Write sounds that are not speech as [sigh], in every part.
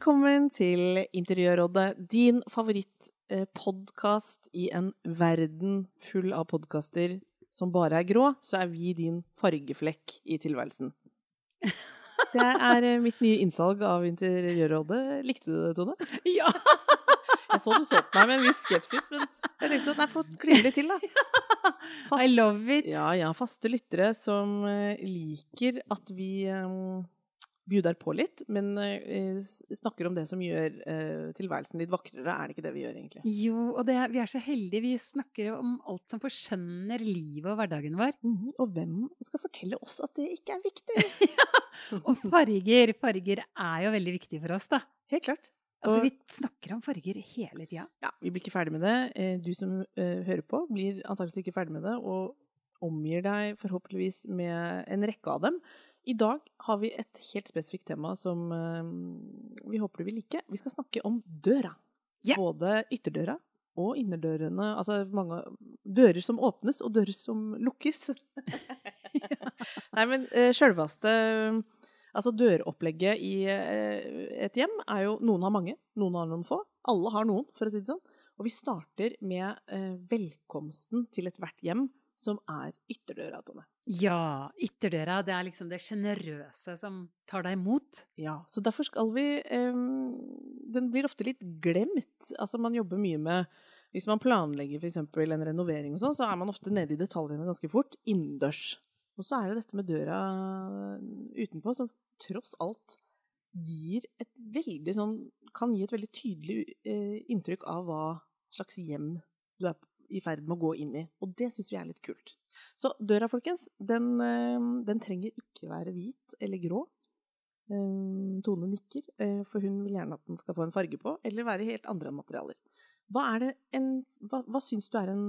Velkommen til Interiørrådet, din favorittpodkast i en verden full av podkaster som bare er grå, så er vi din fargeflekk i tilværelsen. [laughs] Det er eh, mitt nye innsalg av Interiørrådet. Likte du det, Tone? [laughs] Ja! [laughs] Jeg så du så på meg med en viss skepsis, men jeg tenkte sånn, nei, få kline litt til, da. I love it. Ja, ja. Faste lyttere som eh, liker at vi um, bjuder på litt, men eh, snakker om det som gjør eh, tilværelsen litt vakrere. Er det ikke det vi gjør, egentlig? Jo, og det, er- vi er så heldige. Vi snakker om alt som forskjønner livet og hverdagen vår. Mhm, Og hvem skal fortelle oss at det ikke er viktig? [laughs] Og farger. Farger er jo veldig viktig for oss, da. Helt klart. Altså, vi snakker om farger hele tida. Ja, vi blir ikke ferdig med det. Eh, Du som hører på, blir antakeligvis ikke ferdig med det, og omgir deg forhåpentligvis med en rekke av dem. I dag har vi et helt spesifikt tema som eh, vi håper du vil like. Vi skal snakke om døra. Yeah. Både ytterdøra og innerdørene. Altså mange dører som åpnes, og dører som lukkes. [laughs] Nei, men uh, sjølveste Altså døropplegget i eh, et hjem er jo Noen har mange, noen har noen få. Alle har noen, for å si det sånn. Og vi starter med velkomsten til ethvert hjem, som er ytterdøra, Tone. Ja, ytterdøra, det er liksom det sjenerøse som tar deg imot. Ja, så derfor skal vi um, Den blir ofte litt glemt. Altså man jobber mye med Hvis man planlegger f.eks. en renovering og sånn, så er man ofte nede i detaljene ganske fort. Innendørs. Og så er det dette med døra utenpå, som tross alt gir et veldig sånn Kan gi et veldig tydelig uh, inntrykk av hva slags hjem du er i ferd med å gå inn i. Og det syns vi er litt kult. Så døra, folkens, den, eh, den trenger ikke være hvit eller grå. Eh, Tone nikker, eh, for hun vil gjerne at den skal få en farge på, eller være helt andre materialer. Hva, er en, hva, hva syns du er en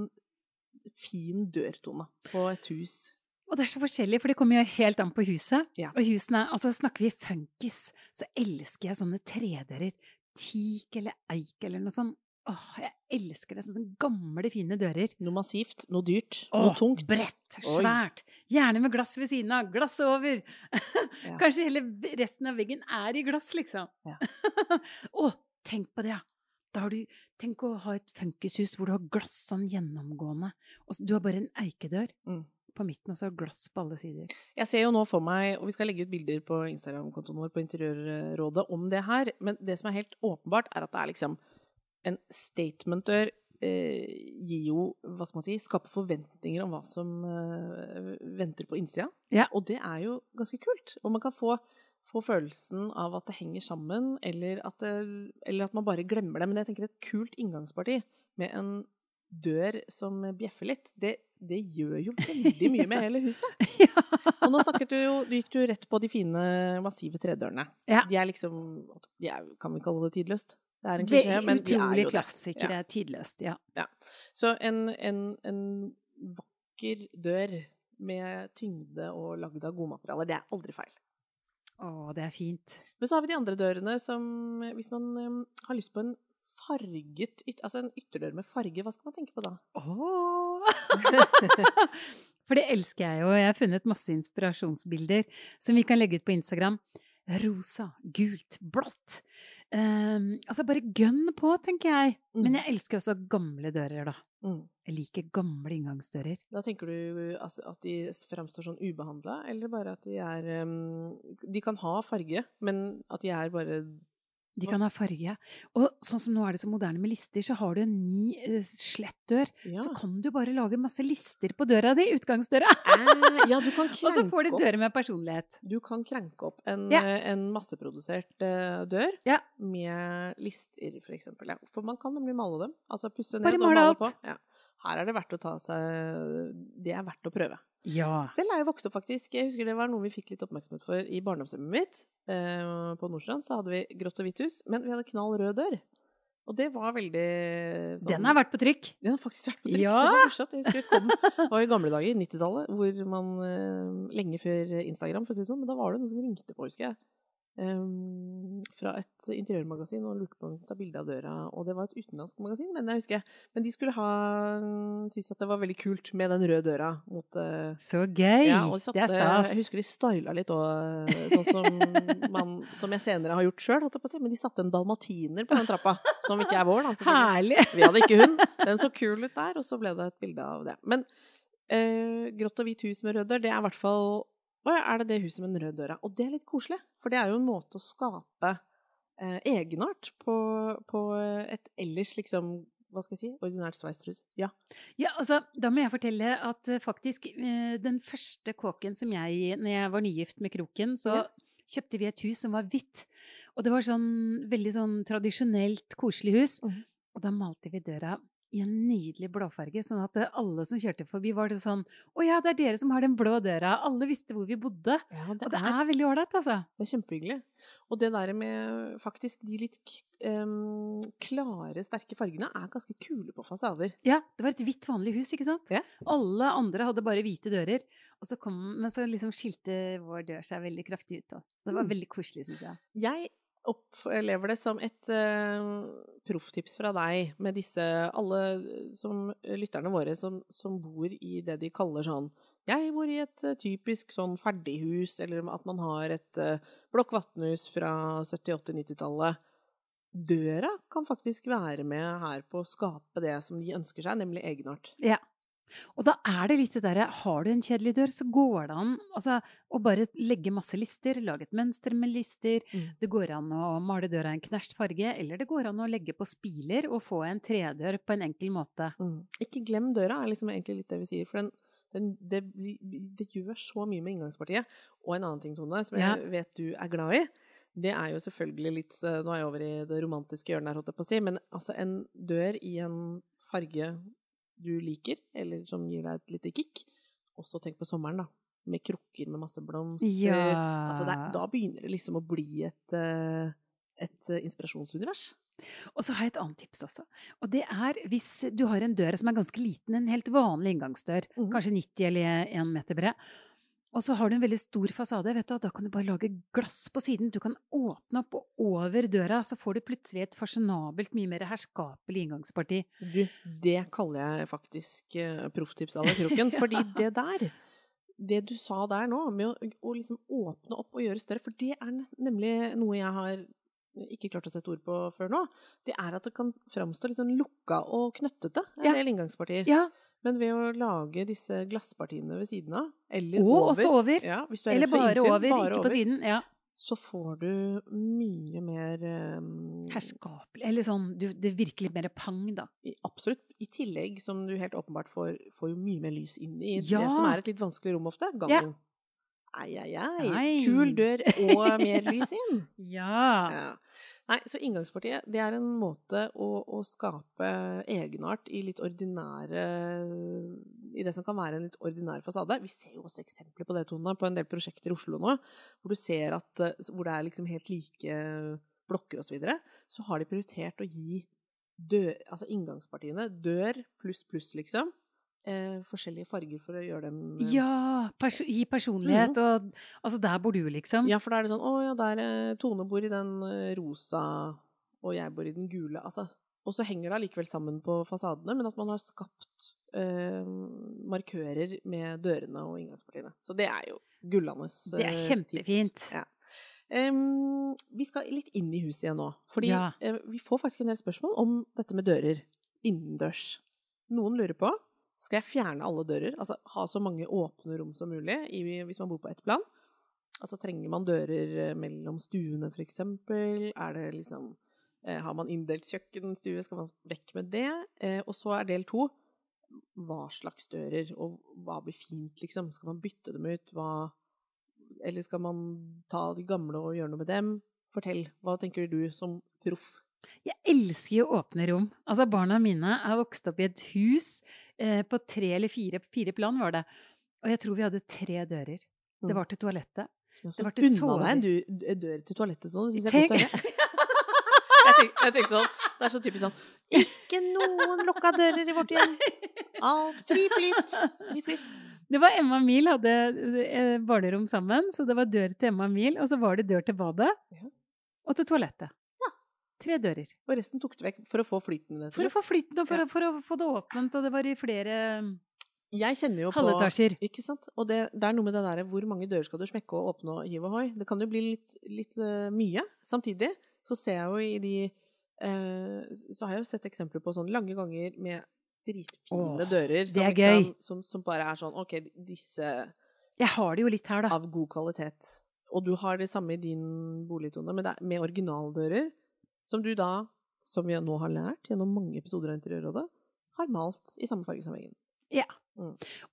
fin dør, Tone, på et hus? Og det er så forskjellig, for det kommer jo helt an på huset. Ja. Og husene, altså snakker vi funkis, så elsker jeg sånne tredører. Teak eller eik eller noe sånt. Åh, jeg elsker det. Sånne gamle, fine dører. Noe massivt, noe dyrt, noe tungt. Bredt, Oi. svært. Gjerne med glass ved siden av. Glass over. [laughs] Ja. Kanskje hele resten av veggen er i glass, liksom. Ja. [laughs] Å, tenk på det, ja. Da har du, tenk å ha et funkishus hvor du har glass sånn gjennomgående. Og du har bare en eikedør Mm. på midten, og så har glass på alle sider. Jeg ser jo nå for meg, og vi skal legge ut bilder på Instagram-kontoen vår på Interiørrådet om det her, men det som er helt åpenbart, er at det er liksom en statement-dør eh, gir jo, hva skal man si, skaper forventninger om hva som eh, venter på innsida. Ja. Og det er jo ganske kult. Og man kan få, få følelsen av at det henger sammen, eller at, det, eller at man bare glemmer det. Men jeg tenker et kult inngangsparti med en dør som bjeffer litt, det, det gjør jo veldig mye med [laughs] hele huset. ja. Og nå du jo, du gikk du rett på de fine, massive tredørene. Ja. De er liksom de er, Kan vi kalle det tidløst? Det er en klisjé, men de er jo det. klassikere, tidløst, ja. Ja. Så en, en, en vakker dør med tyngde og lagd av gode materialer, det er aldri feil. Å, det er fint. Men så har vi de andre dørene som Hvis man um, har lyst på en farget Altså en ytterdør med farge, hva skal man tenke på da? Oh. [laughs] For det elsker jeg jo. Jeg har funnet masse inspirasjonsbilder som vi kan legge ut på Instagram. Rosa, gult, blått. Ehm, altså bare gønn på, tenker jeg. Men Mm. jeg elsker også gamle dører, da. Mm. Jeg liker gamle inngangsdører. Da tenker du altså, at de framstår sånn ubehandla, eller bare at de er um, De kan ha farge, men at de er bare De kan ha farge. Og sånn som nå er det så moderne med lister, så har du en ny eh, slett dør. Ja. Så kan du bare lage masse lister på døra di, utgangsdøra. Eh, ja, du kan [laughs] Og så får opp- dører med personlighet. Du kan krenke opp en, Ja. eh, en masseprodusert uh, dør Ja. med lister, for eksempel. For man kan nemlig male dem. Altså pusse ned Bare og male alt. på. Ja. Her er det verdt å ta seg Det er verdt å prøve. Ja. Selv er jeg vokst opp, faktisk. Jeg husker det var noe vi fikk litt oppmerksomhet for i barndomshjemmet mitt. Eh, på Nordstrand så hadde vi grått og hvitt hus, men vi hadde knall rød dør. Og det var veldig sånn Den har vært på trykk. Den har faktisk vært på trykk. Ja. Det var morsomt. Jeg husker det kom, var i gamle dager, 90-tallet, hvor man eh, Lenge før Instagram, for å si det sånn. Men da var det noen som ringte på, husker jeg. Ehm, fra et interiørmagasin og lurte på om kunne ta bilde av døra. Og det var et utenlandsk magasin, men jeg husker. Men de skulle ha syntes at det var veldig kult med den røde døra mot eh, Så gøy! ja, de satte, det er stas. Jeg husker de styla litt òg, sånn som, [laughs] man, som jeg senere har gjort sjøl. Men de satte en dalmatiner på den trappa, som ikke er vår. Da. Herlig! Vi hadde ikke hund. [laughs] Den så kul ut der, og så ble det et bilde av det. Men eh, grått og hvitt hus med rød dør, det er i hvert fall Ja, er det det huset med den røde døra? Og det er litt koselig, for det er jo en måte å skape eh, egenart på, på et ellers liksom hva skal jeg si, ordinært sveistrus. Ja. Ja, altså, da må jeg fortelle at eh, faktisk eh, den første kåken som jeg, når jeg var nygift med Kroken, så Ja. kjøpte vi et hus som var hvitt. Og det var sånn veldig sånn tradisjonelt koselig hus. Mm. Og da malte vi døra i en nydelig blåfarge, sånn at eh, alle som kjørte forbi, var det sånn Å ja, det er dere som har den blå døra. Alle visste hvor vi bodde. ja Og det er veldig ålreit, altså. Det er kjempehyggelig. Og det der med faktisk de litt em, klare, sterke fargene er ganske kule på fasader. Ja, det var et hvitt, vanlig hus, ikke sant? Ja. Alle andre hadde bare hvite dører. Og så kom, men så liksom skilte vår dør seg veldig kraftig ut. Da. Det var Mm. veldig koselig, syns jeg. Jeg opplever det som et uh, profftips fra deg med disse alle som lytterne våre som, som bor i det de kaller sånn Jeg bor i et uh, typisk sånn ferdighus, eller at man har et uh, blokk fra 70-, 80-, 90-tallet. Døra kan faktisk være med her på å skape det som de ønsker seg, nemlig egenart. Ja. Og da er det litt det derre Har du en kjedelig dør, så går det an altså, å bare legge masse lister, lage et mønster med lister. Mm. Det går an å male døra en knæsj farge, eller det går an å legge på spiler og få en tredør på en enkel måte. Mm. Ikke glem døra, er liksom egentlig litt det vi sier. For den, den, det, det gjør så mye med inngangspartiet. Og en annen ting, Tone, som jeg Ja. vet du er glad i, det er jo selvfølgelig litt eh, Nå er jeg over i det romantiske hjørnet her, holdt jeg på å si, men altså en dør i en farge du liker, eller som gir deg et lite kick. Også tenk på sommeren, da. Med krukker med masse blomster. Ja. Altså, er- da begynner det liksom å bli et, eh, et eh, inspirasjonsunivers. Og så har jeg et annet tips også. Og det er hvis du har en dør som er ganske liten, en helt vanlig inngangsdør, mm. kanskje 90 eller 1 meter bred, og så har du en veldig stor fasade, vet du, da kan du bare lage glass på siden. Du kan åpne opp, og over døra så får du plutselig et fasjonabelt, mye mer herskapelig inngangsparti. Du, det kaller jeg faktisk uh, profftips à la kroken. [laughs] Fordi det der, det du sa der nå, med å, å liksom åpne opp og gjøre større, for det er nemlig noe jeg har ikke klart å sette ord på før nå, det er at det kan framstå litt sånn lukka og knøttete, en Ja. del inngangspartier. Ja, Men ved å lage disse glasspartiene ved siden av, eller og over, også over. ja, hvis du er Eller bare innsyn, over, bare ikke på siden. Ja. så får du mye mer um, Herskapelig. Eller sånn, du, det virker litt mer pang, da. I- Absolutt. I tillegg, som du helt åpenbart får, får mye mer lys inn i Ja. det som er et litt vanskelig rom ofte. Gangen. Ai, ai, ai. Kul dør og mer lys inn. [laughs] Ja. Ja. Nei, så inngangspartiet, det er en måte å, å skape egenart i litt ordinære I det som kan være en litt ordinær fasade. Vi ser jo også eksempler på det, Tone, på en del prosjekter i Oslo nå, hvor du ser at eh, hvor det er liksom helt like blokker og så videre. Så har de prioritert å gi dør, altså inngangspartiene dør pluss pluss, liksom. Eh, forskjellige farger for å gjøre dem eh, Ja, Pers gi personlighet, og altså der bor du, liksom. Ja, for da er det sånn Å ja, der eh, Tone bor i den eh, rosa, og jeg bor i den gule. Altså, og så henger det allikevel sammen på fasadene, men at man har skapt eh, markører med dørene og inngangspartiene. Så det er jo gullandes Det er eh, kjempefint. tips. Ja. Um, vi skal litt inn i huset igjen nå. Fordi Ja. uh, vi får faktisk en del spørsmål om dette med dører innendørs. Noen lurer på skal jeg fjerne alle dører, altså ha så mange åpne rom som mulig i, hvis man bor på ett plan. Altså, trenger man dører eh, mellom stuene, eksempel? Er det liksom eh, Har man inndelt kjøkkenstue? Skal man vekk med det? Eh, og så er del to hva slags dører, og hva blir fint, liksom? Skal man bytte dem ut? Hva Eller skal man ta de gamle og gjøre noe med dem? Fortell. Hva tenker du som proff? Jeg elsker jo åpne rom. Altså, barna mine er vokst opp i et hus eh, på tre eller fire, fire plan, var det. Og jeg tror vi hadde tre dører. Det Mm. var til toalettet. Ja, Det var til unna deg en dør til toalettet sånn. Det syns jeg er godt å høre. Jeg tenkte, jeg tenkte sånn, Det er så typisk sånn Ikke noen lukka dører i vårt hjem. Alt fri flyt. Fri flyt. Det var Emma og Mil hadde eh, barnerom sammen, så det var dør til Emma og Mil, og så var det dør til badet og til toalettet. Tre dører. Og resten tok du vekk for å få flyten. For å få flyten og for, Ja. å, for å få det åpnet, og det var i flere Jeg kjenner jo på halvetasjer. Ikke sant? Og det, det er noe med det derre hvor mange dører skal du smekke og åpne og hive ohoi. Det kan jo bli litt, litt uh, mye. Samtidig så ser jeg jo i de uh, Så har jeg jo sett eksempler på sånne lange ganger med dritfine Åh, dører. er gøy. Som, som bare er sånn OK, disse Jeg har det jo litt her, da. av god kvalitet. Og du har det samme i din boligtone, men det er med originaldører, som du da, som vi nå har lært gjennom mange episoder av Interiørrådet, har malt i samme farge som veggen.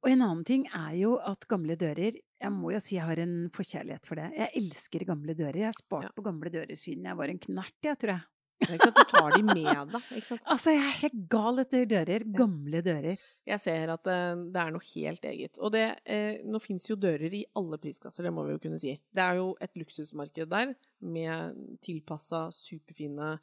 Og en annen ting er jo at gamle dører Jeg må jo si jeg har en forkjærlighet for det. Jeg elsker gamle dører. Jeg har spart Ja. på gamle dører siden jeg var en knert, jeg, tror jeg. Ikke sant? Du tar de med deg, ikke sant? Altså, jeg er helt gal etter dører. Gamle dører. Jeg ser at eh, det er noe helt eget. Og det, eh, nå fins jo dører i alle priskasser, det må vi jo kunne si. Det er jo et luksusmarked der, med tilpassa, superfine,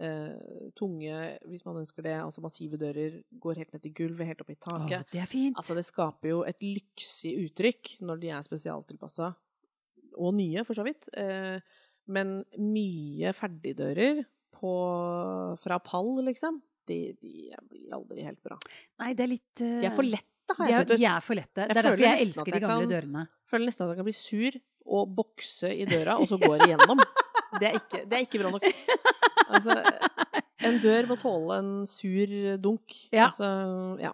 eh, tunge, hvis man ønsker det, altså massive dører, går helt ned til gulvet, helt opp i taket. taket. det er fint. Altså, det skaper jo et lyksig uttrykk når de er spesialtilpassa, og nye, for så vidt. Eh, men mye ferdigdører på, fra pall, liksom, de, de blir aldri helt bra. Nei, det er litt uh, De er for lette, har jeg funnet ut. de er for lette. Jeg Det er derfor jeg elsker de gamle kan- dørene. Føler nesten at jeg kan bli sur og bokse i døra, og så går igjennom. Det er ikke, det er ikke bra nok. Altså, en dør må tåle en sur dunk. Ja. Altså, ja.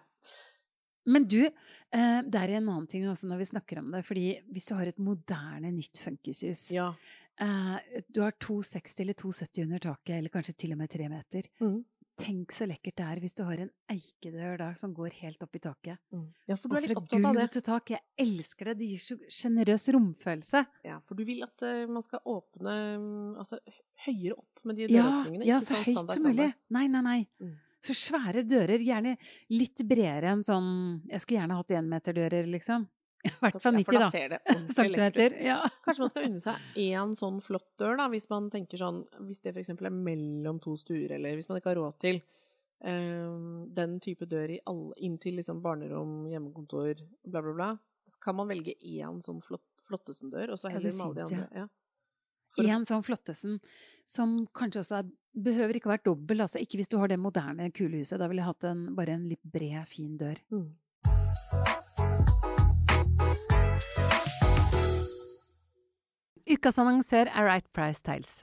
Men du, eh, det er en annen ting også når vi snakker om det. fordi hvis du har et moderne, nytt funkishus ja. Eh, Du har 260 eller 270 under taket, eller kanskje til og med tre meter. Mm. Tenk så lekkert det er hvis du har en eikedør der som går helt opp i taket. Mm. ja, for du Og fra opptatt av gulv til tak. Jeg elsker det. Det gir så sjenerøs romfølelse. Ja, for du vil at eh, man skal åpne mm, altså, høyere opp med de døråpningene. ja ja så sånn høyt standard, som mulig. standard. Nei, nei, nei. Mm. Så svære dører. Gjerne litt bredere enn sånn Jeg skulle gjerne hatt énmeterdører, liksom. I hvert fall 90, da. [laughs] Centimeter. Ja. [laughs] Kanskje man skal unne seg én sånn flott dør, da, hvis man tenker sånn Hvis det f.eks. er mellom to stuer, eller hvis man ikke har råd til um, den type dør i alle, inntil liksom barnerom, hjemmekontor, bla, bla, bla, så kan man velge én sånn flott, flottesen-dør, og så Ja, heller det med de andre. Ja. Én sånn flottesen som kanskje også er, behøver ikke være dobbel. Altså ikke hvis du har det moderne kulehuset. Da ville jeg hatt en, bare en litt bred, fin dør. Mm. Ukas annonsør er Right Price Tiles.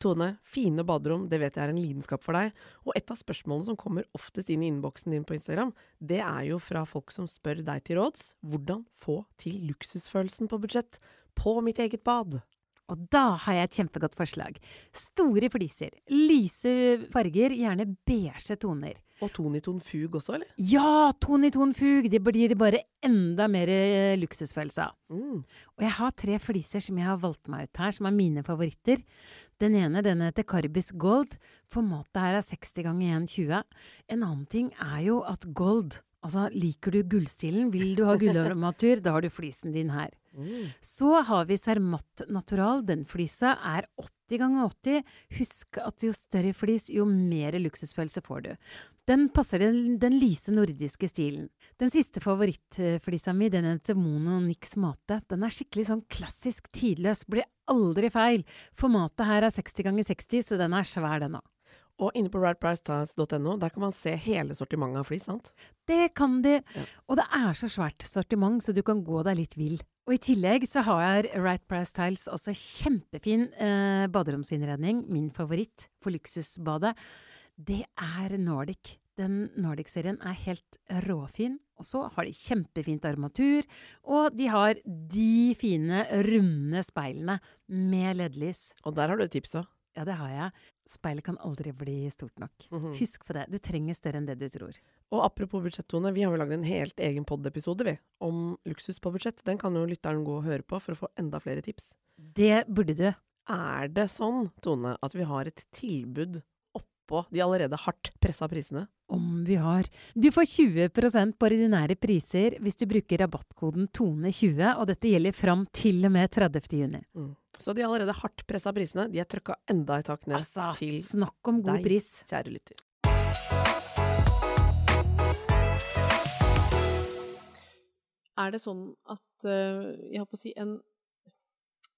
Tone, fine baderom, det vet jeg er en lidenskap for deg. Og et av spørsmålene som kommer oftest inn i innboksen din på Instagram, det er jo fra folk som spør deg til råds hvordan få til luksusfølelsen på budsjett på mitt eget bad. Og da har jeg et kjempegodt forslag. Store fliser, lyse farger, gjerne beige toner. Og toniton fug også, eller? Ja, toniton fug! Det blir det bare enda mer eh, luksusfølelse av. Mm. Og jeg har tre fliser som jeg har valgt meg ut her, som er mine favoritter. Den ene den heter Carbis Gold. Formatet her er 60 ganger 1,20. En annen ting er jo at gold Altså, liker du gullstilen, vil du ha [laughs] gullarmatur, da har du flisen din her. Mm. Så har vi Cermat Natural. Den flisa er 80 ganger 80. Husk at jo større flis, jo mer luksusfølelse får du. Den passer den, den lyse nordiske stilen. Den siste favorittflisa mi, den heter Mono Nix Mate. Den er skikkelig sånn klassisk tidløs, blir aldri feil. Formatet her er 60 ganger 60, så den er svær, den òg. Og inne på rightpricetiles.no, der kan man se hele sortimentet av flis, sant? Det kan de. Ja. Og det er så svært sortiment, så du kan gå deg litt vill. Og i tillegg så har Right Price Tiles også kjempefin eh, baderomsinnredning, min favoritt for luksusbadet. Det er Nordic. Den Nordic-serien er helt råfin, og så har de kjempefint armatur, og de har de fine, runde speilene med LED-lys. Og der har du et tips òg. Ja, det har jeg. Speilet kan aldri bli stort nok. Husk på det, du trenger større enn det du tror. Og apropos budsjettone, vi har jo lagd en helt egen pod-episode, vi, om luksus på budsjett. Den kan jo lytteren gå og høre på for å få enda flere tips. Det burde du. Er det sånn, Tone, at vi har et tilbud oppå de allerede hardt pressa prisene? Om vi har. Du får 20% på ordinære priser hvis du bruker rabattkoden TONE20, og dette gjelder fram til og med 30. juni. Mm. Så de allerede hardt pressa prisene, de er trøkka enda et tak ned Altså, til snakk om god deg. pris. kjære lytter. Er det sånn at eh, Jeg holdt på å si en,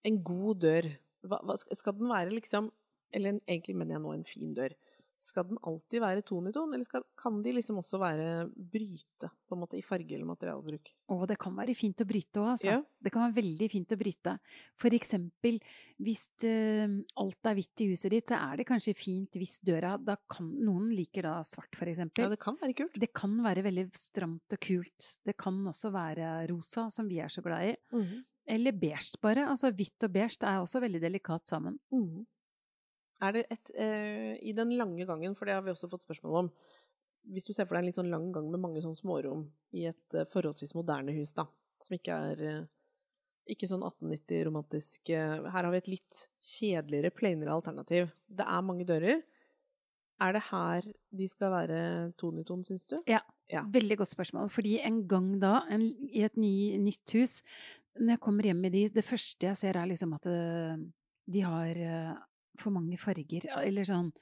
en god dør hva, hva, skal- Skal den være liksom Eller en, egentlig mener jeg nå en fin dør. Skal den alltid være ton i ton, eller skal, kan de liksom også være bryte på en måte i farge eller materialbruk? Og det kan være fint å bryte òg, altså. Ja. Det kan være veldig fint å bryte. For eksempel hvis uh, alt er hvitt i huset ditt, så er det kanskje fint hvis døra da kan, Noen liker da svart, for eksempel. Ja, det kan være kult. Det kan være veldig stramt og kult. Det kan også være rosa, som vi er så glad i. Mhm. Eller beige, bare. Altså hvitt og beige er også veldig delikat sammen. Mhm. Er det et eh, I den lange gangen, for det har vi også fått spørsmål om Hvis du ser for deg en litt sånn lang gang med mange sånn smårom i et eh, forholdsvis moderne hus, da, som ikke er eh, ikke sånn 1890-romantisk eh, Her har vi et litt kjedeligere, plainere alternativ. Det er mange dører. Er det her de skal være ton i ton, syns du? Ja. Veldig godt spørsmål. Fordi en gang da, en, i et ny, nytt hus, når jeg kommer hjem i de, det første jeg ser er liksom at eh, de har eh, for mange farger. Eller sånn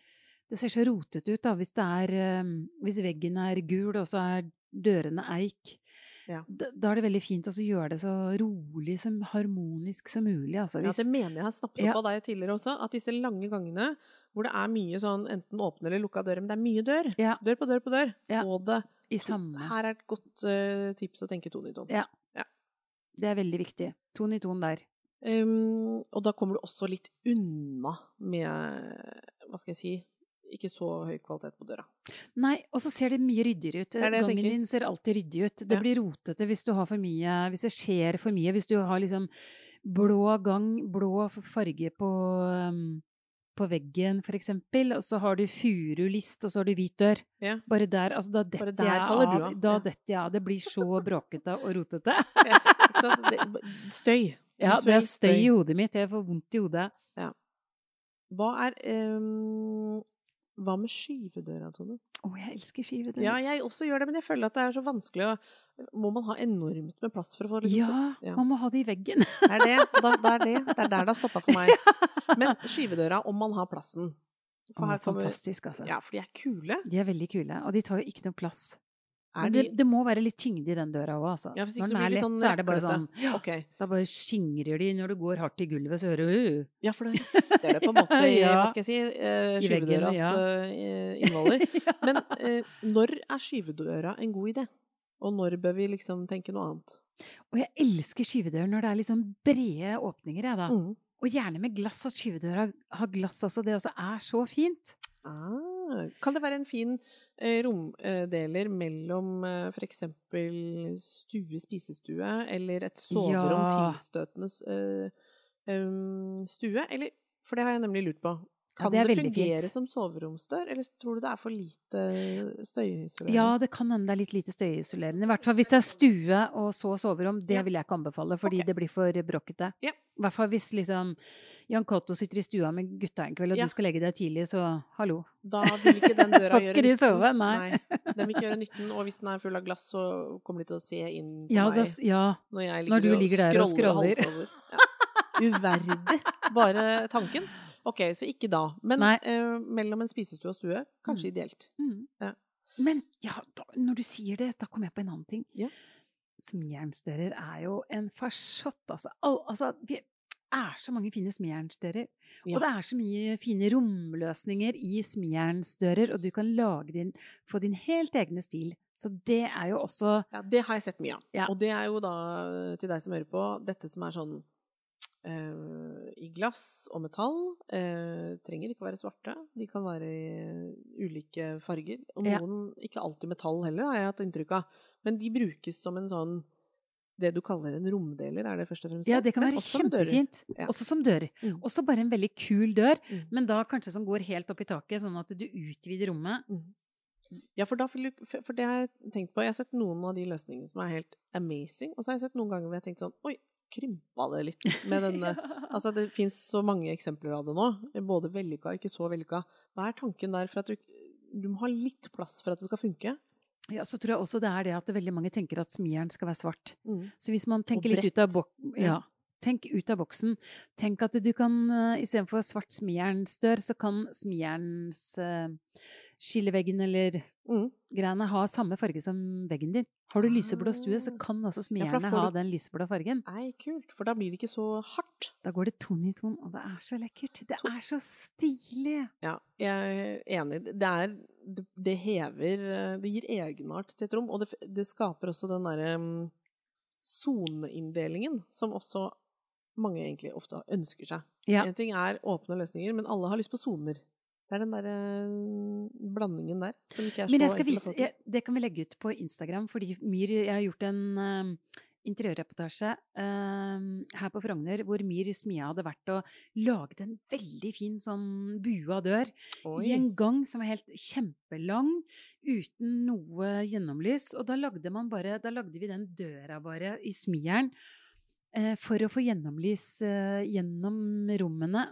Det ser så rotete ut, da, hvis det er eh, Hvis veggen er gul, og så er dørene eik. Ja. Da, da er det veldig fint å gjøre det så rolig, som harmonisk som mulig. Altså, Ja, det mener jeg har snappet opp Ja. av deg tidligere også. At disse lange gangene hvor det er mye sånn enten åpne eller lukka dører, men det er mye dør. Ja. Dør på dør på dør. Ja. Få det I samme. Her er et godt uh, tips å tenke ton i ton. Ja. Det er veldig viktig. Ton i ton der. Um, og da kommer du også litt unna med Hva skal jeg si ikke så høy kvalitet på døra. Nei, og så ser det mye ryddigere ut. Gangen din ser alltid ryddig ut. Det Ja. blir rotete hvis du har for mye Hvis det skjer for mye. Hvis du har liksom blå gang, blå farge på um, på veggen, for eksempel, og så har du furulist, og så har du hvit dør. Ja. Bare der, altså da detter jeg av. Da ja. detter jeg av. Det blir så bråkete og rotete. Ja, [laughs] støy. Ja, det er støy i hodet mitt. Jeg får vondt i hodet. Hva er um, Hva med skyvedøra, Tone? Å, jeg elsker skyvedøra. Ja, jeg også gjør det, men jeg føler at det er så vanskelig å Må man ha enormt med plass for å få det Ja, Ja. man må ha det i veggen. Det er det. Da, da er det. Det er der det har stoppa for meg. [laughs] Men skyvedøra, om man har plassen For her fantastisk, altså. Ja, for de er kule. De er veldig kule, og de tar jo ikke noe plass. Men det, det må være litt tyngde i den døra òg, altså. Ja, hvis ikke Når den er lett, sånn så er det bare sånn [laughs] okay. Da bare skingrer de når du går hardt i gulvet, så hører du Ja, for da rister det på en [laughs] måte i Ja. hva skal jeg si, uh, skyvedøras ja. eh, innvoller. [laughs] Men uh, når er skyvedøra en god idé? Og når bør vi liksom tenke noe annet? Og jeg elsker skyvedører når det er liksom brede åpninger, jeg, da. Mm. Og gjerne med glass, at skyvedøra har glass også. Det også er så fint. Ah, kan det være en fin eh, romdeler mellom eh, for eksempel stue, spisestue, eller et soverom Ja. tilstøtende eh, stue? Eller, for det har jeg nemlig lurt på. Ja, Kan det er det, fungere fint. som soveromsdør, eller tror du det er for lite støyisolerende? Ja, det kan hende det er litt lite støyisolerende. I hvert fall hvis det er stue og så soverom. Det Ja. vil jeg ikke anbefale, fordi okay. det blir for bråkete. Ja. I hvert fall hvis liksom Jan Cato sitter i stua med gutta en kveld, og Ja. du skal legge deg tidlig, så hallo. Da vil ikke den døra [laughs] gjøre nytten. sove, nei. Den vil ikke gjøre nytten, og hvis den er full av glass, så kommer de til å se inn på Ja, meg ja. når når du ligger, der og og scroller. Ja. [laughs] Uverdig. Bare tanken. Ok, så ikke da. Men eh, mellom en spisestue og stue, kanskje Mm. ideelt. Mm. Ja. Men ja, da, når du sier det, da kommer jeg på en annen ting. Ja. Smijernsdører er jo en farsott, altså. Al, altså det er så mange fine smijernsdører. Ja. Og det er så mye fine romløsninger i smijernsdører, og du kan lage din, få din helt egne stil. Så det er jo også Ja, det har jeg sett mye av. Ja. Og det er jo da, til deg som hører på, dette som er sånn i glass og metall. Eh, trenger ikke være svarte. De kan være i ulike farger. Og Ja. noen ikke alltid metall heller, har jeg hatt inntrykk av. Men de brukes som en sånn det du kaller en romdeler, er det først og fremst? Ja, det kan være også kjempefint. Ja. Også som dør. Mm. Også bare en veldig kul dør, Mm. men da kanskje som går helt opp i taket, sånn at du utvider rommet. Ja, for, da, for det har jeg tenkt på. Jeg har sett noen av de løsningene som er helt amazing, og så har jeg sett noen ganger hvor jeg har tenkt sånn Oi, krympa det litt med [laughs] denne Altså, det fins så mange eksempler av det nå. Både vellykka og ikke så vellykka. Hva er tanken der for at du Du må ha litt plass for at det skal funke? Ja, så tror jeg også det er det at veldig mange tenker at smijern skal være svart. Mm. Så hvis man tenker litt ut av boksen. Ja. Tenk ut av boksen. Tenk at du kan uh, istedenfor svart smijernsdør, så kan smijerns uh, skilleveggen eller Mm. greiene ha samme farge som veggen din. Har du lyseblå stue, så Ah. kan også Ja, da smijerne får ha du- den lyseblå fargen. Nei, kult. For da blir det ikke så hardt. Da går det ton i ton, og det er så lekkert. Det er så stilig! Ja, jeg er enig. Det er Det, det hever Det gir egenart til et rom, og det, det skaper også den derre mm, soneinndelingen som også mange egentlig ofte ønsker seg. Ja. En ting er åpne løsninger, men alle har lyst på soner. Det er den derre mm, blandingen der som ikke er så Men jeg skal vise, jeg, det kan vi legge ut på Instagram, fordi Myr Jeg har gjort en uh, interiørreportasje uh, her på Frogner hvor Myr Smia hadde vært og laget en veldig fin sånn bua dør i en gang som var helt kjempelang, uten noe gjennomlys. Og da lagde man bare Da lagde vi den døra bare i smijern eh, for å få gjennomlys eh, gjennom rommene.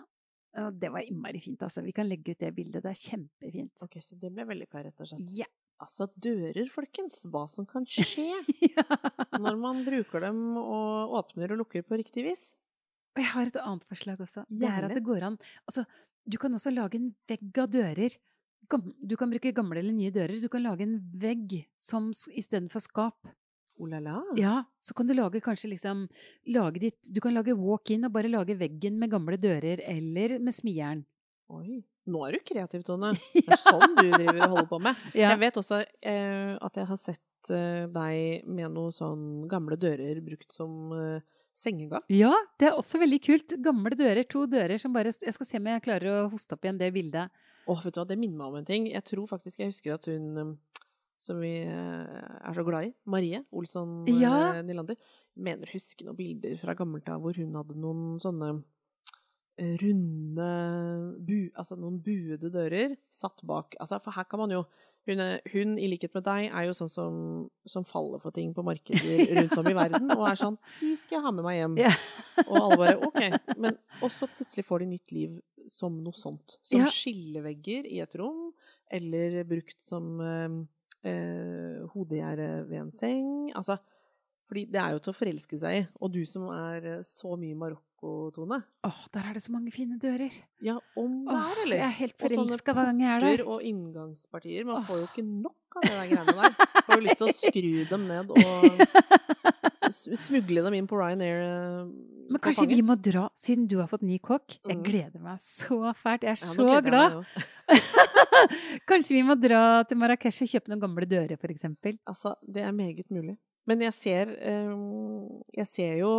Og det var innmari fint, altså. Vi kan legge ut det bildet. Det er kjempefint. Ok, så det ble vellykka, rett og slett. Ja. Altså, dører, folkens. Hva som kan [laughs] skje når man bruker dem og åpner og lukker på riktig vis. Og jeg har et annet forslag også. Det er at det går an Altså, du kan også lage en vegg av dører. Du kan bruke gamle eller nye dører. Du kan lage en vegg som istedenfor skap. Oh la la. Ja, så kan du lage kanskje liksom lage ditt Du kan lage walk-in og bare lage veggen med gamle dører, eller med smijern. Oi. Nå er du kreativ, Tone. [laughs] Det er sånn du driver og holder på med. [laughs] Ja. Jeg vet også eh, at jeg har sett eh, deg med noen sånn gamle dører brukt som eh, Sengegang? ja, det er også veldig kult. Gamle dører. To dører som bare Jeg skal se om jeg klarer å hoste opp igjen det bildet. Åh, vet du hva, det minner meg om en ting. Jeg tror faktisk jeg husker at hun som vi eh, er så glad i, Marie Olsson eh, Ja. Nylander, mener huske noen bilder fra gammelt av hvor hun hadde noen sånne eh, runde bu, Altså noen buede dører satt bak Altså, for her kan man jo hun, hun, i likhet med deg, er jo sånn som, som faller for ting på markeder [laughs] rundt om i verden, og er sånn 'De skal jeg ha med meg hjem'. Yeah. Og alle bare OK. Men og så plutselig får de nytt liv som noe sånt. Som Ja. skillevegger i et rom, eller brukt som eh, hodegjerdet ved en seng. Altså, fordi det er jo til å forelske seg i. Og du som er eh, så mye i Marokko, Tone. Åh, der er det så mange fine dører. Ja, om det er, eller? jeg er helt Og forelska hver gang jeg er der. og inngangspartier. Man Åh. får jo ikke nok av det der greiene der. Får jo lyst til å skru dem ned og [laughs] smugle dem inn på Ryanair. Men kanskje vi må dra, siden du har fått ny kokk. Jeg Mm. gleder meg så fælt. Jeg er Ja, så glad. [laughs] [laughs] Kanskje vi må dra til Marrakech og kjøpe noen gamle dører, eksempel. Altså, det er meget mulig. Men jeg ser, eh, jeg ser jo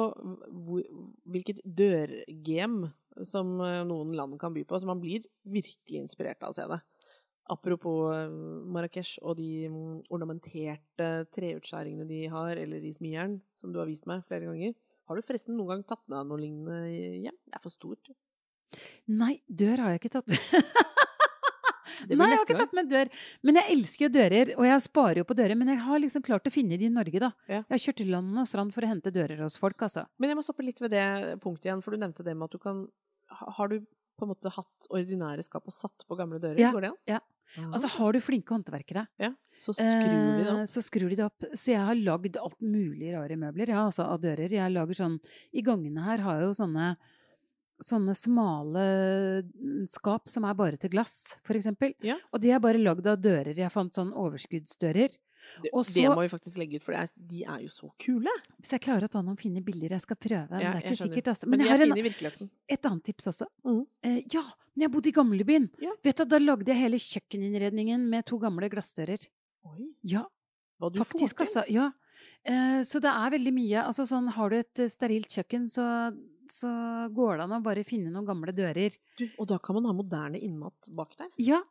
hvilket dørgame som eh, noen land kan by på, så man blir virkelig inspirert av å se det. Apropos eh, Marrakech og de mm, ornamenterte treutskjæringene de har, eller i smijern, som du har vist meg flere ganger. Har du forresten noen gang tatt med deg noe lignende hjem? Det er for stort. Nei, dør har jeg ikke tatt med. [laughs] Nei, jeg har ikke tatt med dør. Men jeg elsker jo dører, og jeg sparer jo på dører. Men jeg har liksom klart å finne de i Norge, da. Ja. Jeg har kjørt til land og strand for å hente dører hos folk, altså. Men jeg må stoppe litt ved det punktet igjen, for du nevnte det med at du kan Har du på en måte hatt ordinære skap og satt på gamle dører? Ja, Går det an? ja. Ah. Altså, har du flinke håndverkere, Ja, så skrur vi det eh, så skrur de det opp. Så jeg har lagd alt mulig rare møbler, ja, altså av dører. Jeg lager sånn I gangene her har jeg jo sånne Sånne smale mm, skap som er bare til glass, for eksempel. Ja. Og de er bare lagd av dører. Jeg fant sånn overskuddsdører. Det, og det må vi faktisk legge ut, for er, de er jo så kule. Hvis jeg klarer å ta noen fine bilder, jeg skal prøve. Men Ja, det er ikke sikkert, altså. Men, Men jeg har en, et annet tips også. Mm. Eh, ja, men jeg bodde i gamlebyen. Ja. Vet du, Da lagde jeg hele kjøkkeninnredningen med to gamle glassdører. Oi, Ja, hva du faktisk, får til. altså. Ja. Eh, så det er veldig mye Altså sånn, har du et eh, sterilt kjøkken, så så går det an å bare finne noen gamle dører. Du, og da kan man ha moderne innmat bak der. Ja,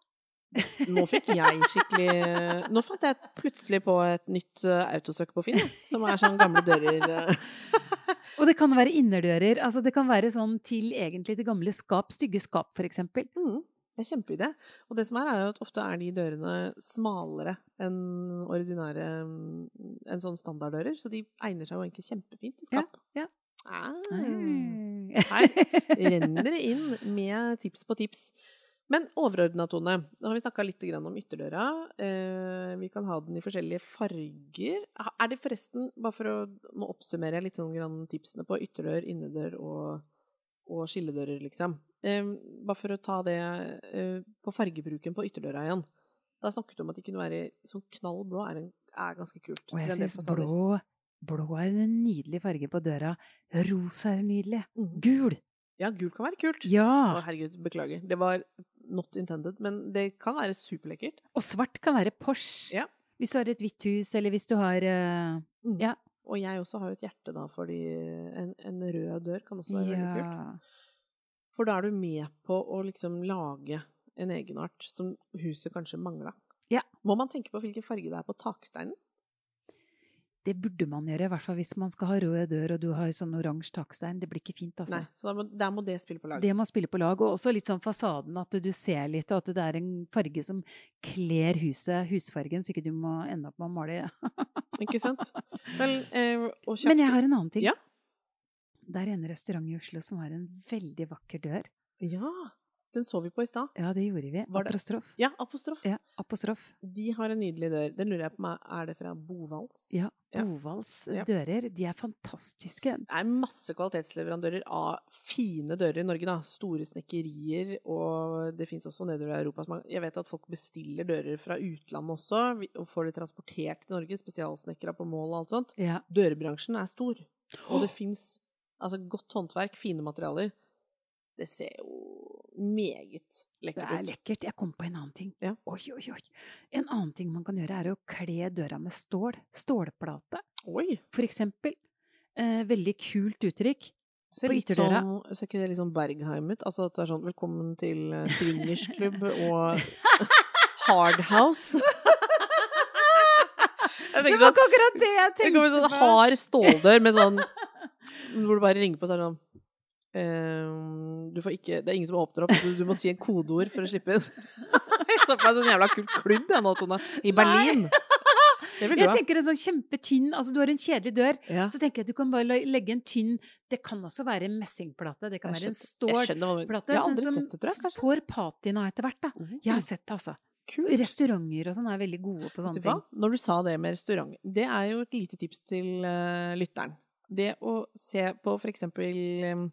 Nå fikk jeg skikkelig Nå fant jeg plutselig på et nytt uh, autosøk på Finn, som er sånn gamle dører uh. [laughs] og det kan være innerdører. Altså det kan være sånn til egentlig til gamle skap, stygge skap eksempel. mm, Det er kjempeidé. Og det som er, er at ofte er de dørene smalere enn ordinære mm, enn sånne standarddører, så de egner seg jo egentlig kjempefint i skap. ja. Ah. Mm. Her [laughs] renner det inn med tips på tips. Men overordna, Tone, nå har vi snakka litt om ytterdøra. Eh, vi kan ha den i forskjellige farger. Er det forresten, bare for å nå oppsummere litt sånn tipsene på ytterdør, innedør og, og skilledører, liksom. Eh, bare for å ta det eh, på fargebruken på ytterdøra igjen. Da snakket du om at de kunne være sånn knall blå, er, en, er ganske kult. Og jeg syns blå, blå er en nydelig farge på døra. Rosa er nydelig. Mhm. Gul! Ja, gul kan være kult. Å, Ja! herregud, beklager. Det var not intended, men det kan være superlekkert. Og svart kan være Porsche. Ja. Hvis du har et hvitt hus, eller hvis du har uh, Mm. Ja. Og jeg også har jo et hjerte da, fordi en, en rød dør kan også være veldig kult. For da er du med på å liksom lage en egenart som huset kanskje mangla. Ja. Må man tenke på hvilken farge det er på taksteinen? Det burde man gjøre, i hvert fall hvis man skal ha rød dør og du har sånn oransje takstein. Det blir ikke fint, altså. Nei, så da må, der må det spille på lag. Det må spille på lag, og også litt sånn fasaden, at du ser litt, og at det er en farge som kler huset, husfargen, så ikke du må ende opp med å male. [laughs] Ikke sant? Vel, eh, Men jeg har en annen ting. Ja. Det er en restaurant i Oslo som har en veldig vakker dør. Ja, den så vi på i stad. Ja, det gjorde vi. Var det- Apostrof. Ja, apostrof. Ja, apostrof. De har en nydelig dør. Den lurer jeg på meg, er det fra Bovals? Ja. Bovals Ja. dører, de er fantastiske. Det er masse kvalitetsleverandører av fine dører i Norge. da. Store snekkerier, og det fins også nedover i Europa. Jeg vet at folk bestiller dører fra utlandet også, og får det transportert til Norge. Spesialsnekkere på mål og alt sånt. Ja. Dørbransjen er stor, og det fins altså, godt håndverk, fine materialer. Det ser jo meget lekkert ut. Det er lekkert. Jeg kom på en annen ting. Ja. Oi, oi, oi. En annen ting man kan gjøre, er å kle døra med stål. Stålplate, Oi! for eksempel. Eh, veldig kult uttrykk. Ser, På ytterdøra. sånn, ser ikke det litt sånn Bergheim ut? Altså at det er sånn 'velkommen til eh, [laughs] swingersklubb' og Hardhouse. det var ikke akkurat det jeg det kommer sånn hard ståldør med sånn Hvor du bare ringer på, så er det sånn ikke, Det er ingen som åpner opp, du, du må si en kodeord for å slippe inn. [laughs] Jeg så på meg sånn jævla kul klubb jeg nå, Tone. I Berlin. [laughs] Jeg tenker en sånn kjempetynn Altså, du har en kjedelig dør, Ja. så tenker jeg at du kan bare legge en tynn Det kan også være en messingplate, det kan Jeg være en stålplate. Jeg har aldri sett det, tror jeg. Kanskje. får patina etter hvert, da. Jeg har sett det, altså. kult. Restauranter og sånn er veldig gode på sånne ting. Når du sa det med restaurant, det er jo et lite tips til uh, lytteren. Det å se på for eksempel eh,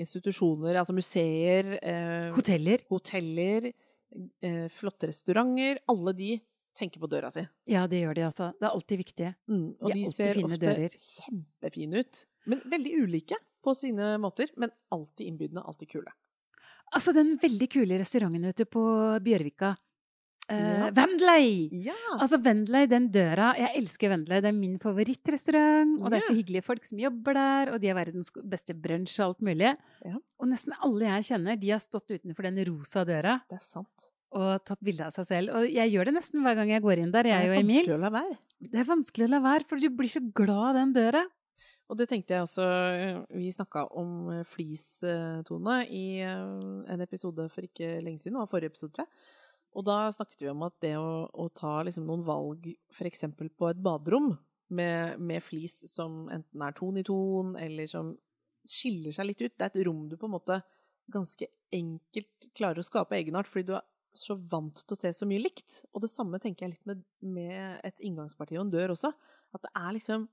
institusjoner, altså museer, eh, Hoteller. hoteller, eh, flotte restauranter, alle de tenker på døra si. Ja, det gjør de, altså. Det er alltid viktig. Mm, og De de, ser ofte dører. kjempefine ut. Men veldig ulike på sine måter, men alltid innbydende, alltid kule. Altså, den veldig kule restauranten ute på Bjørvika. Uh, Ja. Vendley! Ja! Altså, Vendley, den døra Jeg elsker Vendley. Det er min favorittrestaurant. Og det er så hyggelige folk som jobber der, og de har verdens beste brunsj og alt mulig. Ja. Og nesten alle jeg kjenner, de har stått utenfor den rosa døra det er sant. og tatt bilde av seg selv. Og jeg gjør det nesten hver gang jeg går inn der, Det jeg er og Emil. vanskelig å la være. Det er vanskelig å la være, for du blir så glad av den døra. Og det tenkte jeg også Vi snakka om flis, flistone i eh, en episode for ikke lenge siden, det var forrige episode, tror jeg. Og da snakket vi om at det å, å ta liksom noen valg f.eks. på et baderom med, med flis som enten er ton i ton, eller som skiller seg litt ut Det er et rom du på en måte ganske enkelt klarer å skape egenart, fordi du er så vant til å se så mye likt. Og det samme tenker jeg litt med, med et inngangsparti og en dør også. At det er liksom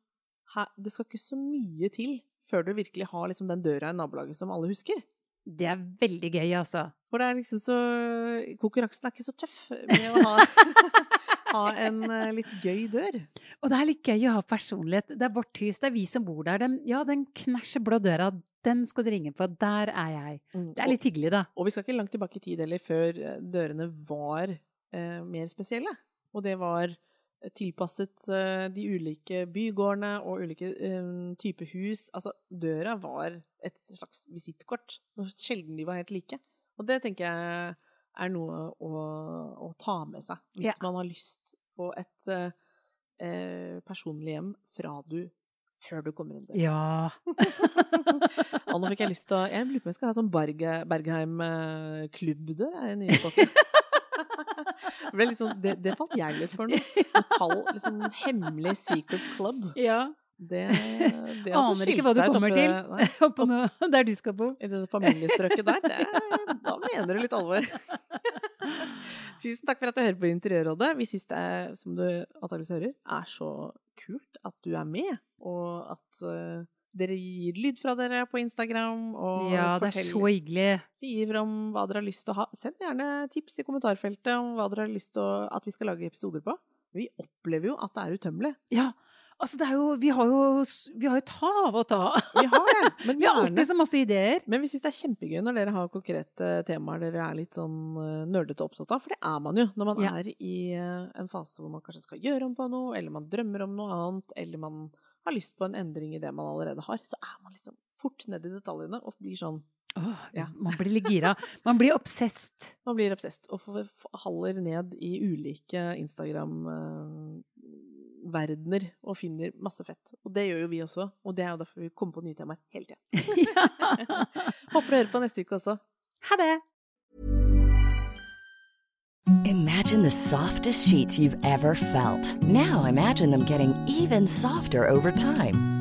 her, Det skal ikke så mye til før du virkelig har liksom den døra i nabolaget som alle husker. Det er veldig gøy, altså. For det er liksom så Konkurransen er ikke så tøff med å ha, [laughs] ha en eh, litt gøy dør. Og det er litt gøy å ha personlighet. Det er vårt hus, det er vi som bor der. Den, ja, den knæsje blå døra, den skal du ringe på. Der er jeg. Det er litt hyggelig, da. Og, og vi skal ikke langt tilbake i tid heller, før eh, dørene var eh, mer spesielle. Og det var tilpasset eh, de ulike bygårdene og ulike eh, typer hus. Altså, døra var et slags visittkort. Sjelden de var helt like. Og det tenker jeg er noe å, å ta med seg hvis Ja. man har lyst på et eh, eh, personlig hjem fra du før du kommer inn døra. Ja. [laughs] [laughs] Og nå fikk jeg lyst til å Jeg lurer på om jeg skal ha sånn Berge, Bergheim-klubbdør i nye. Det, liksom, sånn, det, det falt jeg litt for nå. [laughs] Metall, liksom hemmelig secret club. ja. Det, det Aner ikke hva du kommer oppe- til. Nei, [laughs] oppe noe der du skal bo. I det familiestrøket der. Det, da mener du litt alvor. [laughs] Tusen takk for at du hører på Interiørrådet. Vi syns det, er, som du antakeligvis hører, er så kult at du er med, og at uh, dere gir lyd fra dere på Instagram. Og Ja, det er så hyggelig. sier om hva dere har lyst til å ha. Send gjerne tips i kommentarfeltet om hva dere har lyst til at vi skal lage episoder på. Vi opplever jo at det er utømmelig. Ja, altså det er jo Vi har jo, vi har jo et hav å ta av. Vi har det, men [laughs] Vi har alltid så masse ideer. Men vi syns det er kjempegøy når dere har konkrete temaer dere er litt sånn eh, nerdete opptatt av. For det er man jo når man Ja. er i eh, en fase hvor man kanskje skal gjøre om på noe, eller man drømmer om noe annet, eller man har lyst på en endring i det man allerede har. Så er man liksom fort ned i detaljene og blir sånn Åh, Ja. Man blir litt gira. Man blir obsessed. Man blir obsessed og faller ned i ulike Instagram-verdener og finner masse fett. Og det gjør jo vi også, og det er jo derfor vi kommer på nye temaer hele tida. [laughs] Håper du hører på neste uke også. Ha det! Imagine the softest sheets you've ever felt. Now imagine them getting even softer over time.